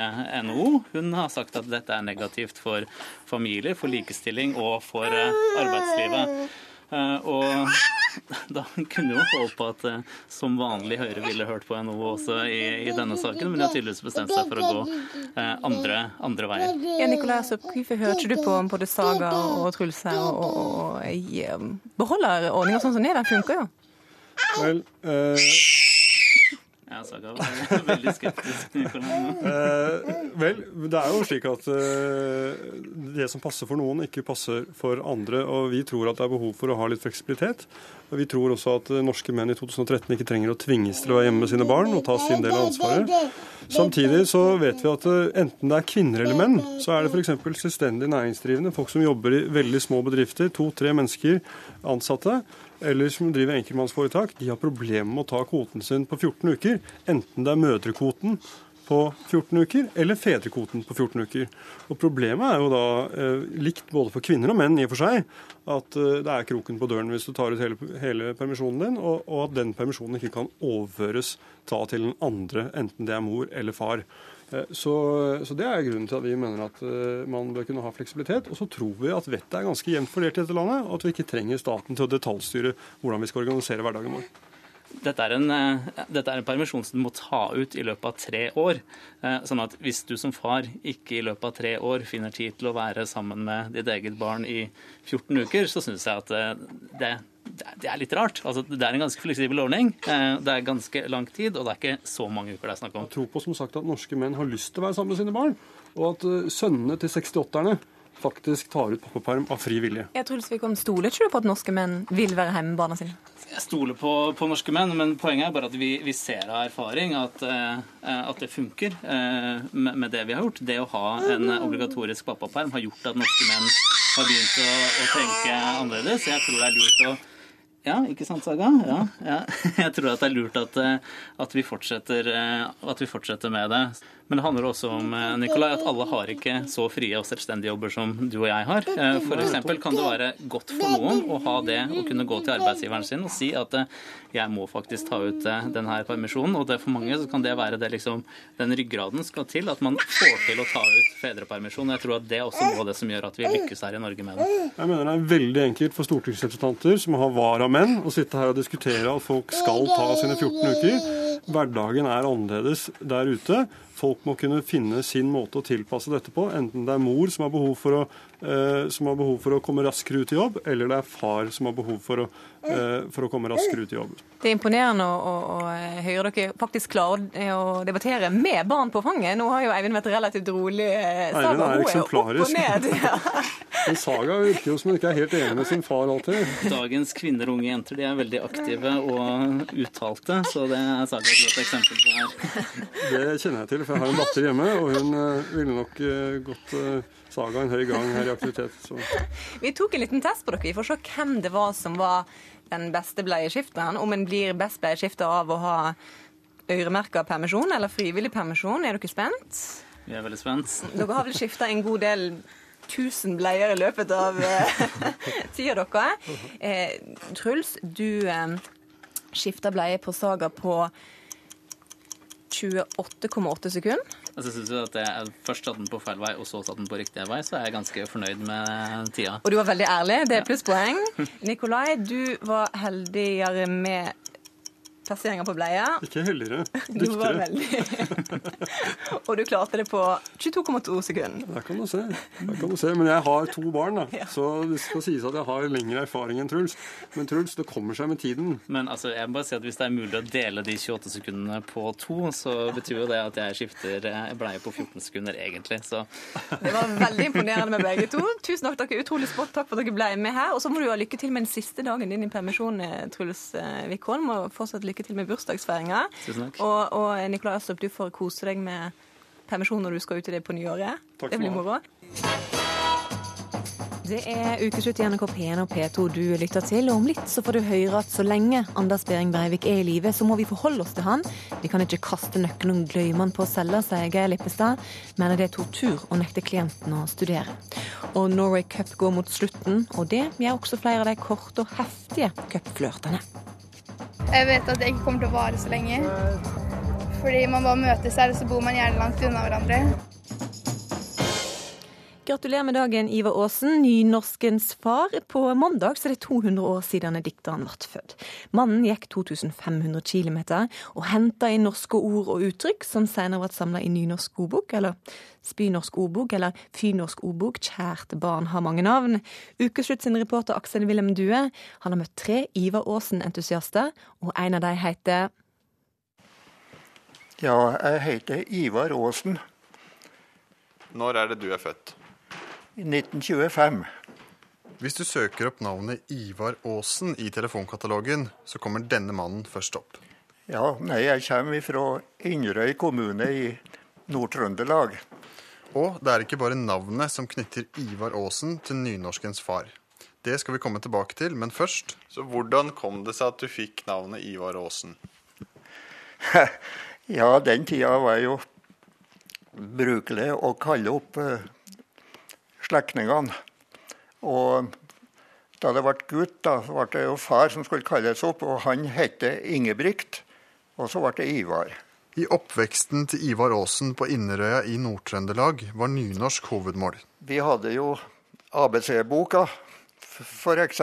NHO. Hun har sagt at dette er negativt for familier, for likestilling og for arbeidslivet. Eh, Og da kunne jo håpe at eh, som vanlig Høyre ville hørt på NHO også i, i denne saken, men de har tydeligvis bestemt seg for å gå eh, andre, andre veier. Ja, Nikolai Astrup, hvorfor hørte du på både Saga og Truls her og, og, og eh, beholder ordninga sånn som den er? Den funker jo. Vel, eh, Ja, Saga var veldig skeptisk. Eh, vel, det er jo slik at eh, det som passer for noen, ikke passer for andre. Og vi tror at det er behov for å ha litt fleksibilitet. Vi tror også at eh, norske menn i 2013 ikke trenger å tvinges til å være hjemme med sine barn og ta sin del av ansvaret. Samtidig så vet vi at eh, enten det er kvinner eller menn, så er det f.eks. selvstendig næringsdrivende, folk som jobber i veldig små bedrifter, to-tre mennesker ansatte, eller som driver enkeltmannsforetak, de har problemer med å ta kvoten sin på 14 uker. Enten det er mødrekvoten på 14 uker eller fedrekvoten på 14 uker. Og Problemet er jo da eh, likt både for kvinner og menn i og for seg, at eh, det er kroken på døren hvis du tar ut hele, hele permisjonen din, og, og at den permisjonen ikke kan overføres ta til den andre, enten det er mor eller far. Eh, Så, så Det er grunnen til at vi mener at eh, man bør kunne ha fleksibilitet. Og så tror vi at vettet er ganske jevnt fordelt i dette landet, og at vi ikke trenger staten til å detaljstyre hvordan vi skal organisere hverdagen vår. Dette er, en, eh, dette er en permisjon som du må ta ut i løpet av tre år. Eh, Sånn at hvis du som far ikke i løpet av tre år finner tid til å være sammen med ditt eget barn i 14 uker, så syns jeg at eh, det, det er litt rart. Altså, det er en ganske fleksibel ordning. Eh, Det er ganske lang tid, og det er ikke så mange uker det er snakk om. Jeg tror på som sagt at norske menn har lyst til å være sammen med sine barn, og at sønnene til 68-erne faktisk tar ut pappaperm av fri vilje. Jeg tror Svikholm stoler ikke du på at norske menn vil være hjemme med barna sine? Jeg stoler på, på norske menn, men poenget er bare at vi, vi ser av erfaring at, eh, at det funker eh, med, med det vi har gjort. Det å ha en obligatorisk pappaperm har gjort at norske menn har begynt å, å tenke annerledes. Jeg tror det er lurt å ja, ikke sant, Saga? Ja, ja. Jeg tror at det er lurt at, eh, at, vi eh, at vi fortsetter med det. Men det handler også om eh, Nikolai, at alle har ikke så frie og selvstendige jobber som du og jeg har. F.eks. Kan det være godt for noen å ha det å kunne gå til arbeidsgiveren sin og si at jeg må faktisk ta ut denne permisjonen. Og for mange kan det være det liksom, den ryggraden skal til, at man får til å ta ut fedrepermisjon. Jeg tror at det er også noe av det som gjør at vi lykkes her i Norge med det. Jeg mener det er veldig enkelt for stortingsrepresentanter som har varamenn, å sitte her og diskutere at folk skal ta sine 14 uker. Hverdagen er annerledes der ute. Folk må kunne finne sin måte å tilpasse dette på, enten det er mor som har behov for å, som har behov for å komme raskere ut i jobb, eller det er far som har behov for å, eh, for å komme raskere ut i jobb. Det er imponerende å, å, å høre dere faktisk klare å debattere med barn på fanget. Nå har jo Eivind vært relativt rolig. eh, Saga, Eivind er eksemplarisk. ned. Ja. Men Saga virker jo som hun ikke er helt enig med sin far alltid. Dagens kvinner og unge jenter de er veldig aktive og uttalte, så det er Saga et godt eksempel på her. Det kjenner jeg til, for jeg har en datter hjemme, og hun ville nok uh, saga en høy gang her i aktivitet. Så. Vi tok en liten test på dere for å se hvem det var som var den beste bleieskifteren. Om en blir best bleieskifter av å ha øremerka permisjon eller frivillig permisjon. Er dere spent? Vi er veldig spent. Dere har vel skifta en god del tusen bleier i løpet av eh, tida deres. Eh, Truls, du eh, skifta bleie på Saga på 28,8 sekunder. Altså, synes du at jeg først satte den på feil vei, og så satte den på riktig vei, så er jeg ganske fornøyd med tida. Og du var veldig ærlig. Det er plusspoeng. Nikolai, du var heldigere med plasseringer på bleia. Ikke heldigere. Du var veldig Og du klarte det på 22,2 sekunder. Der kan du se. Der kan du se. Men jeg har to barn, da. så det skal sies at jeg har lengre erfaring enn Truls. Men Truls, det kommer seg med tiden. Men altså, jeg må bare si at hvis det er mulig å dele de 28 sekundene på to, så betyr jo det at jeg skifter bleie på 14 sekunder, egentlig. Så Det var veldig imponerende med begge to. Tusen takk, dere er utrolig spott. Takk for at dere ble med her. Og så må du ha lykke til med den siste dagen din i permisjon, Truls Wickholm. Og fortsatt lykke til med bursdagsfeiringa. Og, og Nikolai Astrup, du får kose deg med permisjon når du skal ut i det på nyåret. Takk det blir moro. Det er ukeslutt i NRK P1 og P2 du lytter til, og om litt så får du høre at så lenge Anders Behring Breivik er i live, så må vi forholde oss til han. Vi kan ikke kaste nøkkelen og glemme han på cella, sier Geir Lippestad. Mener det er tortur å nekte klienten å studere. Og Norway Cup går mot slutten, og det gjør også flere av de korte og heftige cupflørtene. Jeg vet at det ikke kommer til å vare så lenge. Fordi man bare møtes her, og så bor man gjerne langt unna hverandre. Gratulerer med dagen, Ivar Aasen, nynorskens far. På mandag så er det 200 år siden dikteren ble født. Mannen gikk 2500 km og henta inn norske ord og uttrykk som senere ble samla i Nynorsk ordbok, eller Spynorsk ordbok, eller Fynorsk ordbok. Kjært barn har mange navn. Ukeslutt sin reporter Aksel Wilhelm Due han har møtt tre Ivar Aasen-entusiaster, og en av dem heter Ja, jeg heter Ivar Aasen. Når er det du er født? I 1925. Hvis du søker opp navnet Ivar Aasen i telefonkatalogen, så kommer denne mannen først opp. Ja, nei, jeg kommer fra Inderøy kommune i Nord-Trøndelag. Og det er ikke bare navnet som knytter Ivar Aasen til nynorskens far. Det skal vi komme tilbake til, men først Så hvordan kom det seg at du fikk navnet Ivar Aasen? ja, den tida var jo brukelig å kalle opp uh, slektningene. Og da det ble gutt, da ble det jo far som skulle kalles opp, og han het Ingebrigt. Og så ble det Ivar. I oppveksten til Ivar Aasen på Inderøya i Nord-Trøndelag var nynorsk hovedmål. Vi hadde jo ABC-boka, f.eks.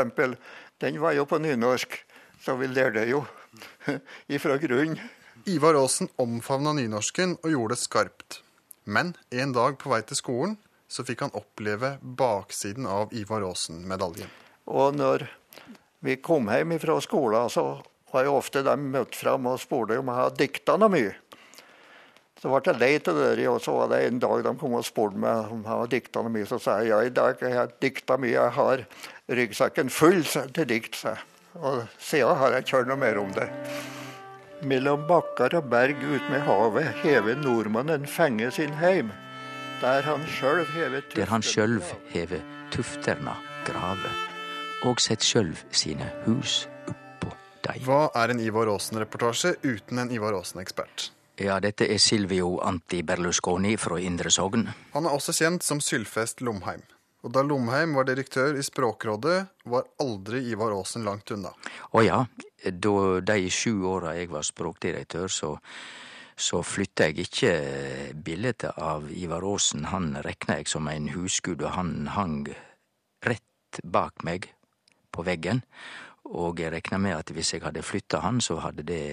Den var jo på nynorsk, så vi lærte jo ifra grunn. Ivar Aasen omfavna nynorsken og gjorde det skarpt. Men en dag på vei til skolen så fikk han oppleve baksiden av Ivar Aasen-medaljen. Og når vi kom hjem fra skolen, så var jo ofte de møtt fram og spurte om jeg hadde dikta noe mye. Så ble jeg lei av det, og så var det en dag de kom og spurte meg om jeg hadde dikta noe mye. Så sa jeg ja, i dag har jeg dikta mye. Jeg har ryggsekken full til dikt, Så. Og siden har jeg ikke hørt noe mer om det. Mellom bakker og berg ut med havet hever nordmannen fenge sin heim. Der han sjølv hever tufterna grave, og sett sjølv sine hus oppå dei. Hva er en Ivar Aasen-reportasje uten en Ivar Aasen-ekspert? Ja, dette er Silvio Anti Berlusconi fra Indre Sogn. Han er også kjent som Sylfest Lomheim. Og da Lomheim var direktør i Språkrådet, var aldri Ivar Aasen langt unna. Å ja, da de sju åra jeg var språkdirektør, så så flytta jeg ikke bildet av Ivar Aasen. Han rekna jeg som en husgud, og han hang rett bak meg på veggen. Og jeg rekna med at hvis jeg hadde flytta han, så hadde det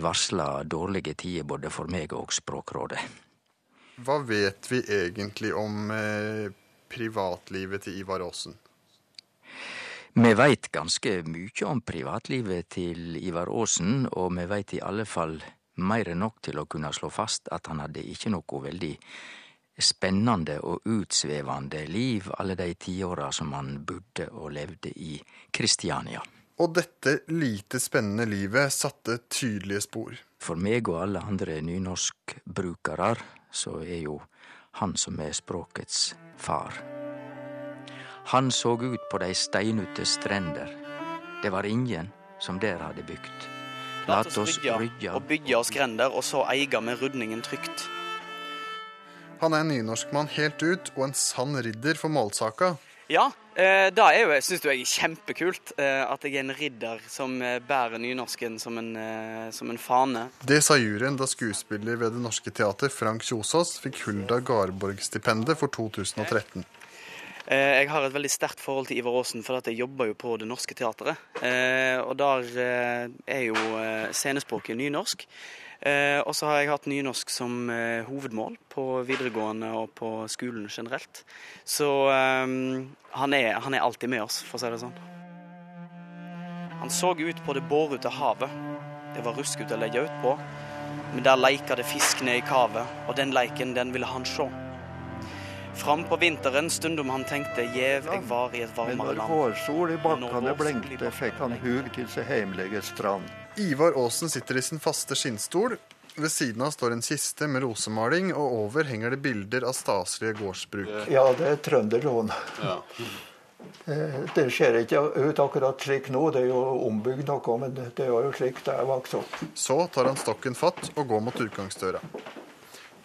varsla dårlige tider både for meg og Språkrådet. Hva vet vi egentlig om eh, privatlivet til Ivar Aasen? Vi veit ganske mye om privatlivet til Ivar Aasen, og vi veit i alle fall mer enn nok til å kunne slå fast at han hadde ikke noe veldig spennende og utsvevende liv alle de tiåra som han bodde og levde i Kristiania. Og dette lite spennende livet satte tydelige spor. For meg og alle andre nynorskbrukere så er jo han som er språkets far. Han så ut på de steinute strender. Det var ingen som der hadde bygd. Lat oss rygge og bygge oss grender, og så eiga med rudningen trygt. Han er en nynorskmann helt ut, og en sann ridder for målsaka. Ja, eh, det er jo, syns jeg er kjempekult. Eh, at jeg er en ridder som eh, bærer nynorsken som en, som en fane. Det sa juryen da skuespiller ved Det Norske Teater Frank Kjosås fikk Hulda Garborg-stipendet for 2013. Jeg har et veldig sterkt forhold til Ivar Aasen, for jeg jobber jo på Det Norske Teatret. Og der er jo scenespråket nynorsk. Og så har jeg hatt nynorsk som hovedmål på videregående og på skolen generelt. Så han er, han er alltid med oss, for å si det sånn. Han så ut på det bårute havet. Det var ruskete å legge ut på, men der leika det fisk ned i kavet, og den leiken, den ville han sjå. Fram på vinteren, stundom han tenkte gjev jeg var i et varmere land. Men når vårsol i bakkene blengte, fikk han hug til sin heimlige strand. Ivar Aasen sitter i sin faste skinnstol. Ved siden av står en kiste med rosemaling, og over henger det bilder av staselige gårdsbruk. Ja, det er trønderlån. Ja. Det ser ikke ut akkurat slik nå, det er jo ombygd noe, men det var jo slik da jeg vokste opp. Så tar han stokken fatt og går mot utgangsdøra.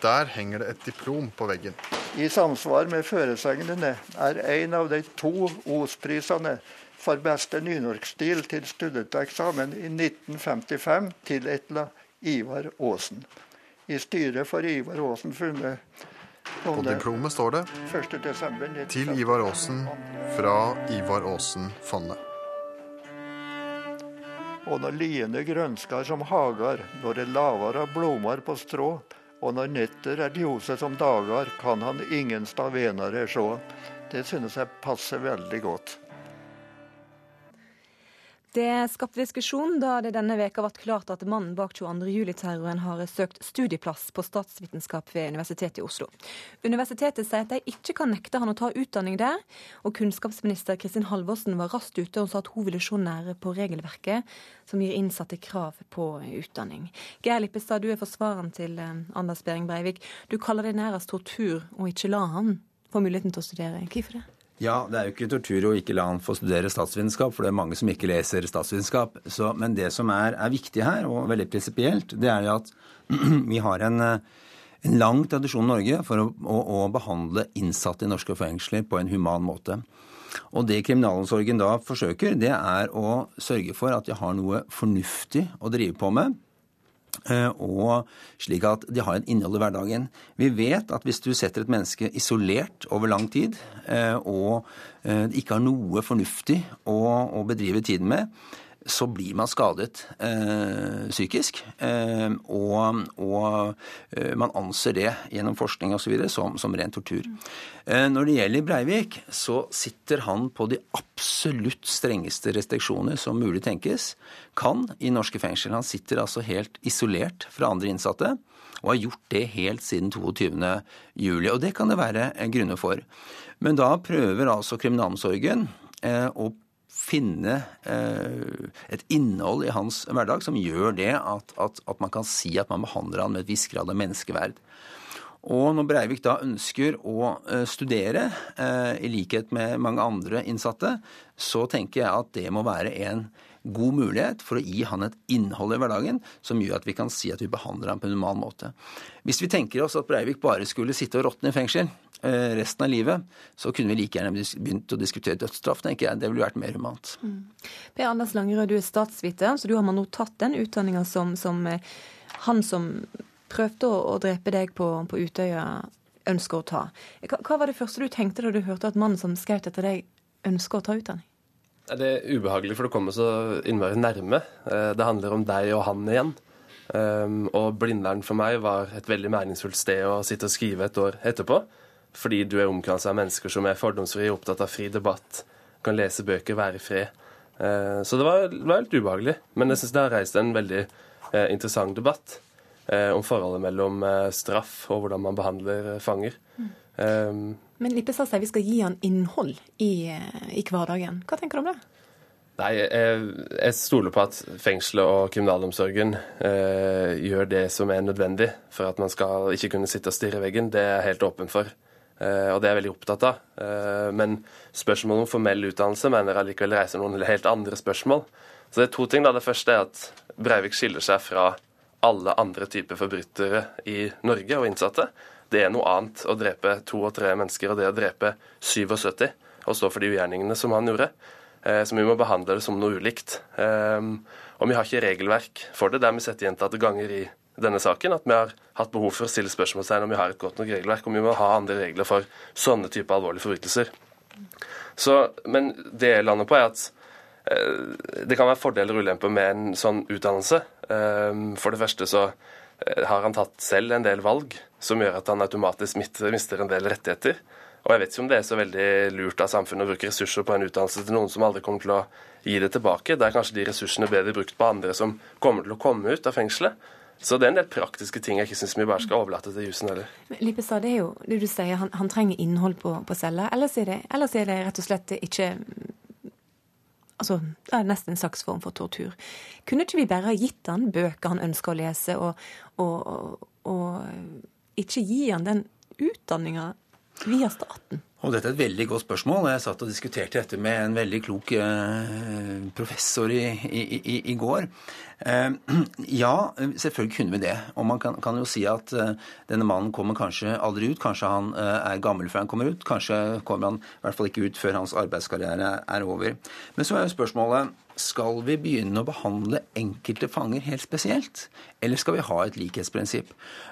Der henger det et diplom på veggen. I samsvar med føresegnene er en av de to Os-prisene for beste nynorskstil til studenteksamen i 1955 tildelte Ivar Aasen. I styret for Ivar Aasen funnet På diplomet står det 'Til Ivar Aasen fra Ivar Aasen-fondet'. Og når liene grønskar som hagar, når det lavar av blomar på strå, og når netter er ljose som dagar, kan han ingen stavenere sjå. Det synes jeg passer veldig godt. Det skapte diskusjon da det denne veka ble klart at mannen bak 22. juli-terroren har søkt studieplass på statsvitenskap ved Universitetet i Oslo. Universitetet sier at de ikke kan nekte han å ta utdanning der, og kunnskapsminister Kristin Halvorsen var raskt ute og sa at hun ville se nære på regelverket som gir innsatte krav på utdanning. Geir Lippestad, du er forsvareren til eh, Anders Behring Breivik. Du kaller det nærmest tortur å ikke la han få muligheten til å studere. Hvorfor det? Ja, det er jo ikke tortur å ikke la han få studere statsvitenskap, for det er mange som ikke leser statsvitenskap. Men det som er, er, viktig her, og veldig prinsipielt, det er jo at vi har en, en lang tradisjon i Norge for å, å, å, behandle innsatte i norske fengsler på en human måte. Og det kriminalomsorgen da forsøker, det er å sørge for at de har noe fornuftig å drive på med Eh, og slik at de har en innhold i hverdagen. Vi vet at hvis du setter et menneske isolert over lang tid, eh, og eh, ikke har noe fornuftig å, å bedrive tiden med, så blir man skadet eh, psykisk. Eh, og, og eh, man anser det gjennom forskning osv. Som, som ren tortur. Eh, når det gjelder Breivik, så sitter han på de absolutt strengeste restriksjoner som mulig tenkes kan i norske fengsel. Han sitter altså helt isolert fra andre innsatte. Og har gjort det helt siden 22. juli. Og det kan det være grunner for. Men da prøver altså kriminalomsorgen å finne eh, et innhold i hans hverdag som gjør det at, at, at, man kan si at man behandler han med et visst grad av menneskeverd. Og når Breivik da ønsker å eh, studere, eh, i likhet med mange andre innsatte, så tenker jeg at det må være en god mulighet for å gi han et innhold i hverdagen som gjør at vi kan si at vi behandler ham på en human måte. Hvis vi tenker oss at Breivik bare skulle sitte og råtne i fengsel, Eh, resten av livet, så kunne vi like gjerne begynt å diskutere dødsstraff, tenker jeg. Det ville vært mer humant. Mm. Per Anders Langerød, du er statsviter, så du har nå tatt den utdanninga som, som, eh, han som prøvde å, å drepe deg på, på, Utøya, ønsker å ta. Hva, hva, var det første du tenkte da du hørte at mannen som skjøt etter deg, ønsker å ta utdanning? Det er ubehagelig, for det kommer så innmari nærme. Eh, det handler om deg og han igjen. Og Blindern for meg var et veldig meningsfullt sted å sitte og skrive et år etterpå fordi du er omkransa av mennesker som er fordomsfrie, opptatt av fri debatt, kan lese bøker, være i fred. Eh, så det var, helt ubehagelig. Men jeg syns det har reist en veldig eh, interessant debatt om forholdet mellom straff og hvordan man behandler fanger. Um, Men Lippestad sier vi skal gi han innhold i, i, hverdagen. Hva tenker du om det? Nei, jeg, jeg stoler på at fengselet og kriminalomsorgen eh, gjør det som er nødvendig for at man skal ikke kunne sitte og stirre i veggen. Det er jeg helt åpen for, eh, og det er jeg veldig opptatt av. Eh, men spørsmålet om formell utdannelse mener jeg allikevel reiser noen helt andre spørsmål. Så det er to ting. da. Det første er at Breivik skiller seg fra alle andre typer forbrytere i Norge og innsatte. Det er noe annet å drepe to og tre mennesker og det å drepe 77 og stå for de ugjerningene som han gjorde. Eh, så vi må behandle det som noe ulikt. Eh, og vi har ikke regelverk for det. Det har vi sett gjentatte ganger i denne saken, at vi har hatt behov for å stille spørsmålstegn om vi har et godt nok regelverk, og vi må ha andre regler for sånne type alvorlige forbrytelser. Så, men det jeg lander på, er at eh, det kan være fordeler og ulemper med en sånn utdannelse. For det første så har han tatt selv en del valg som gjør at han automatisk mister en del rettigheter. Og jeg vet ikke om det er så veldig lurt av samfunnet å bruke ressurser på en utdannelse til noen som aldri kommer til å gi det tilbake. Da er kanskje de ressursene bedre brukt på andre som kommer til å komme ut av fengselet. Så det er en del praktiske ting jeg ikke syns vi bare skal overlate til jussen heller. Lippestad, det er jo det du sier, han, han trenger innhold på, på cella. Ellers er, det, ellers er det rett og slett ikke Altså, det er nesten en slags form for tortur. Kunne ikke vi bare ha gitt han bøker han ønsker å lese, og, og, og, og ikke gi han den utdanninga via staten? Og Dette er et veldig godt spørsmål. Jeg satt og diskuterte dette med en veldig klok eh, professor i, i, i, i går. Eh, ja, selvfølgelig kunne vi det. Og man kan, kan jo si at eh, denne mannen kommer kanskje aldri ut. Kanskje han eh, er gammel før han kommer ut. Kanskje kommer han i hvert fall ikke ut før hans arbeidskarriere er over. Men så er jo spørsmålet skal vi begynne å behandle enkelte fanger helt spesielt? Eller skal vi ha et likhetsprinsipp?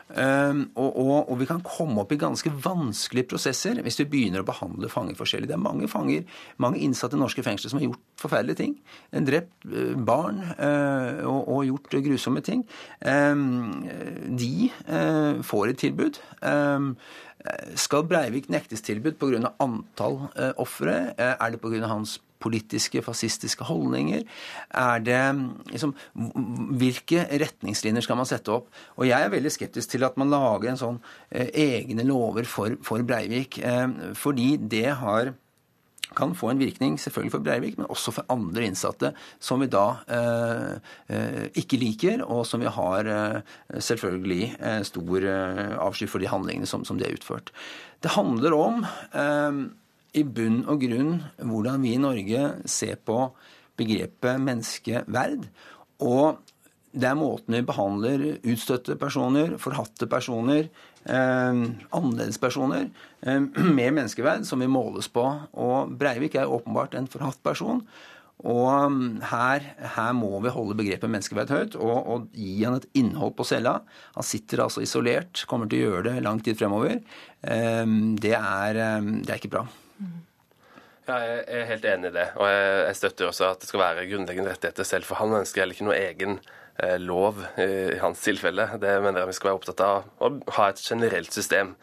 Um, og, og, og, vi kan komme opp i ganske vanskelige prosesser hvis vi begynner å behandle fanger forskjellig. Det er mange fanger, mange innsatte i norske fengsler som har gjort forferdelige ting. Drept uh, barn uh, og, og, gjort grusomme ting. Um, de uh, får et tilbud. Um, skal Breivik nektes tilbud pga. antall uh, ofre? Er det pga. hans politiske, fascistiske holdninger? Er det liksom, Hvilke retningslinjer skal man sette opp? Og jeg er veldig skeptisk til at man lager en sånn eh, egne lover for, for Breivik, eh, fordi det har kan få en virkning selvfølgelig for Breivik, men også for andre innsatte som vi da eh, eh ikke liker, og som vi har eh, selvfølgelig eh, stor avsky for de handlingene som, som de har utført. Det handler om i bunn og grunn hvordan vi i Norge ser på begrepet menneskeverd. Og det er måten vi behandler utstøtte personer, forhatte personer, eh, annerledespersoner eh, med menneskeverd som vi måles på. Og Breivik er åpenbart en forhatt person. Og um, her, her, må vi holde begrepet menneskeverd høyt og, og, gi han et innhold på cella. Han sitter altså isolert, kommer til å gjøre det lang tid fremover. Eh, det er, det er ikke bra. Ja, jeg er helt enig i det. Og jeg, støtter også at det skal være grunnleggende rettigheter selv for han ønsker heller ikke noe egen eh, lov i, hans tilfelle. Det mener jeg vi skal være opptatt av. Å ha et generelt system.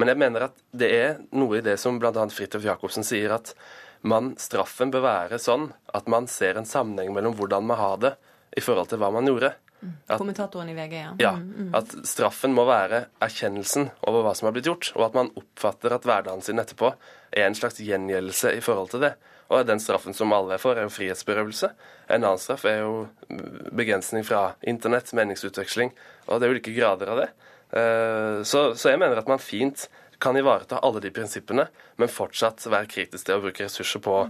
Men jeg mener at det er noe i det som bl.a. Fridtjof Jacobsen sier, at man, straffen bør være sånn at man ser en sammenheng mellom hvordan man har det i forhold til hva man gjorde. At, Kommentatoren i VG, ja. ja. Mm, mm. At straffen må være erkjennelsen over hva som har blitt gjort, og at man oppfatter at hverdagen sin etterpå er en slags gjengjeldelse i forhold til det. Og den straffen som alle er for, er jo frihetsberøvelse. En annen straff er jo begrensning fra internett, meningsutveksling, og det er ulike grader av det. Eh, så, så jeg mener at man fint kan ivareta alle de prinsippene, men fortsatt være kritisk til å bruke ressurser på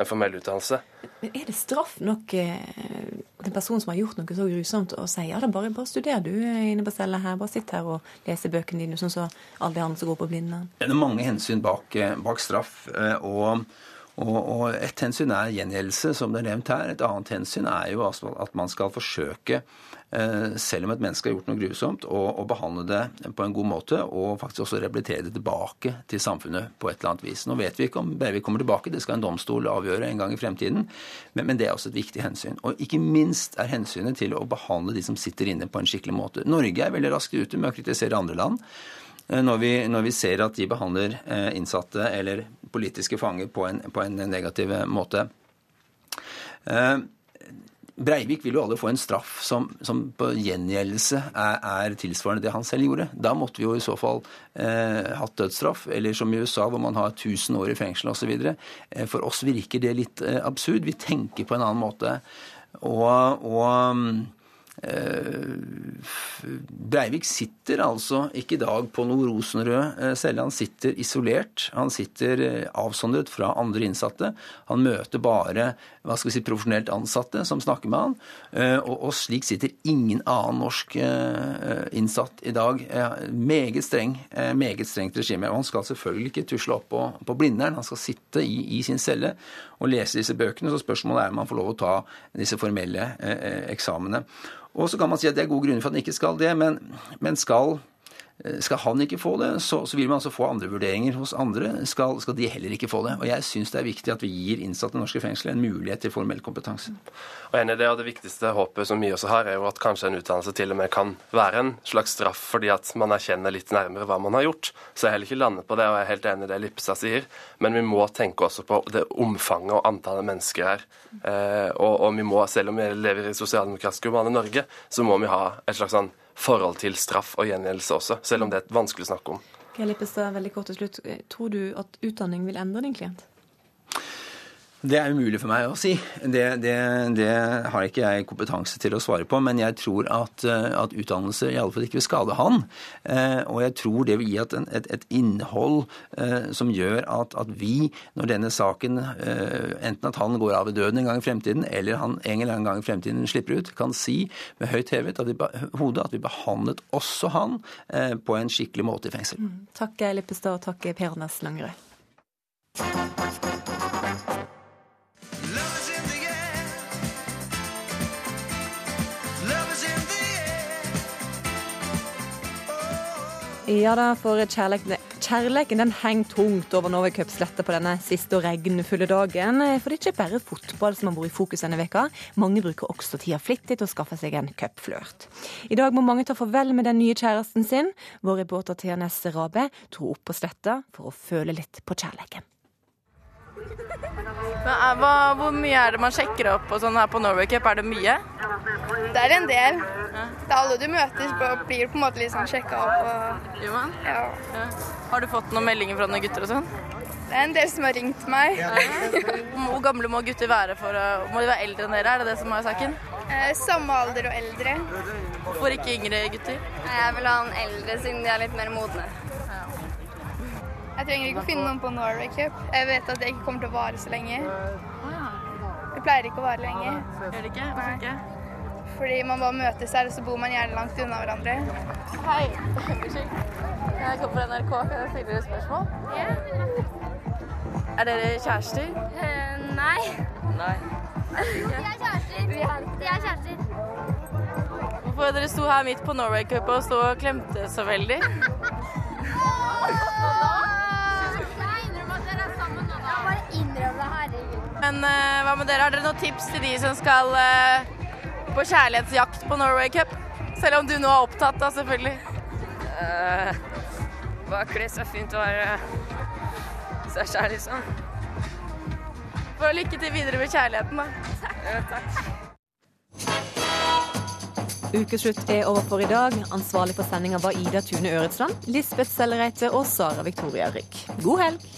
en formell utdannelse. Men Er det straff nok at til en person som har gjort noe så grusomt, og sier ja, da bare, bare studer du inne på cella her, bare sitt her og lese bøkene dine, sånn som så alle de andre som går på Blindern? Det er mange hensyn bak, eh, bak straff. Eh, og og, og Et hensyn er gjengjeldelse, som det er nevnt her. Et annet hensyn er jo altså at man skal forsøke Eh, selv om et menneske har gjort noe grusomt, å behandle det på en god måte, og faktisk også rehabilitere det tilbake til samfunnet på et eller annet vis. Nå vet vi ikke om Breivik kommer tilbake, det skal en domstol avgjøre en gang i fremtiden, men, men, det er også et viktig hensyn. Og ikke minst er hensynet til å behandle de som sitter inne, på en skikkelig måte. Norge er veldig raskt ute med å kritisere andre land. Eh, når vi, når vi, ser at de behandler eh, innsatte eller politiske fanger på en, på en negativ måte. Breivik vil jo alle få en straff som, som på gjengjeldelse er, er, tilsvarende det han selv gjorde. Da måtte vi jo i så fall eh, hatt dødsstraff, eller som i USA hvor man har 1000 år i fengsel osv. Eh, for oss virker det litt eh, absurd. Vi tenker på en annen måte. Og, og Eh, Breivik sitter altså ikke i dag på noe rosenrød eh, celle. Han sitter isolert. Han sitter eh, avsondret fra andre innsatte. Han møter bare hva skal vi si, profesjonelt ansatte som snakker med han. Og slik sitter ingen annen norsk innsatt i dag. Meget streng, meget strengt regime. Og han skal selvfølgelig ikke tusle opp på, på Blindern. Han skal sitte i, i, sin celle og lese disse bøkene. Så spørsmålet er om man får lov å ta disse formelle eksamene. Og så kan man si at det er gode grunner for at man ikke skal det, men, men skal Eh, skal han ikke få det, så, så, vil man altså få andre vurderinger hos andre. Skal, skal de heller ikke få det. Og jeg syns det er viktig at vi gir innsatte i norske fengsler en mulighet til formell kompetanse. Og enig i det, og det viktigste håpet som vi også har, er jo at kanskje en utdannelse til og med kan være en slags straff fordi at man erkjenner litt nærmere hva man har gjort. Så jeg har heller ikke landet på det, og jeg er helt enig i det Lipsa sier. Men vi må tenke også på det omfanget og antallet mennesker her. Eh, og, og, vi må, selv om vi lever i sosialdemokratisk urbane Norge, så må vi ha et slags sånn forhold til straff og gjengjeldelse også, selv om det er vanskelig å snakke om. Lippestad, veldig kort til slutt. Tror du at utdanning vil endre din klient? Det er umulig for meg å si. Det, det, det, har ikke jeg kompetanse til å svare på. Men jeg tror at, eh, at utdannelse fall ikke vil skade han. Eh, og jeg tror det vil gi et, et, et innhold eh, som gjør at, at, vi, når denne saken, enten at han går av i døden en gang i fremtiden, eller han en eller annen gang i fremtiden slipper ut, kan si med høyt hevet at vi, hodet at vi behandlet også han på en skikkelig måte i fengsel. Mm. Takk Lippestad, og takk Per Næss Langerød. Ja da, for kjærleken kjærligheten den henger tungt over Norway Cup-sletta på denne siste og regnfulle dagen. For det er ikke bare fotball som har vært i fokus denne veka. Mange bruker også tida flittig til å skaffe seg en cupflørt. I dag må mange ta farvel med den nye kjæresten sin. Vår reporter TNS Rabe dro opp på sletta for å føle litt på kjærligheten. Men, hva, hvor mye er det man sjekker opp og sånn her på Norway Cup? Er det mye? Det er en del. Ja. Det er alle du møter, blir på en måte litt sånn sjekka opp. Og... Gjør man? Ja. ja. Har du fått noen meldinger fra noen gutter og sånn? Det er en del som har ringt meg. Hvor gamle må gutter være for å Må de være eldre enn dere? Er det det som er saken? Eh, samme alder og eldre. Hvorfor ikke yngre gutter? Jeg vil ha en eldre siden de er litt mer modne. Jeg trenger ikke å finne noen på Norway Cup. Jeg vet at det ikke kommer til å vare så lenge. Det pleier ikke å vare lenge. Gjør det ikke? Hvorfor ikke? Fordi man bare møtes her, og så bor man gjerne langt unna hverandre. Hei. Unnskyld. Jeg kommer fra NRK. Kan jeg stille dere spørsmål? Ja. Er dere kjærester? Uh, nei. Nei. Vi er kjærester. Vi er kjærester. Hvorfor dere sto her midt på Norway Cup og så og klemte så veldig? Men uh, hva med dere? Har dere noen tips til de som skal uh, på kjærlighetsjakt på Norway Cup? Selv om du nå er opptatt, da, selvfølgelig. Uh, bare kle seg fint og være seg sjæl, liksom. For lykke til videre med kjærligheten, da. Ja, takk. Ukeslutt er over for i dag. Ansvarlig for sendinga var Ida Tune Øretsland, Lisbeth Sellereite og Sara Victoria Rygg. God helg!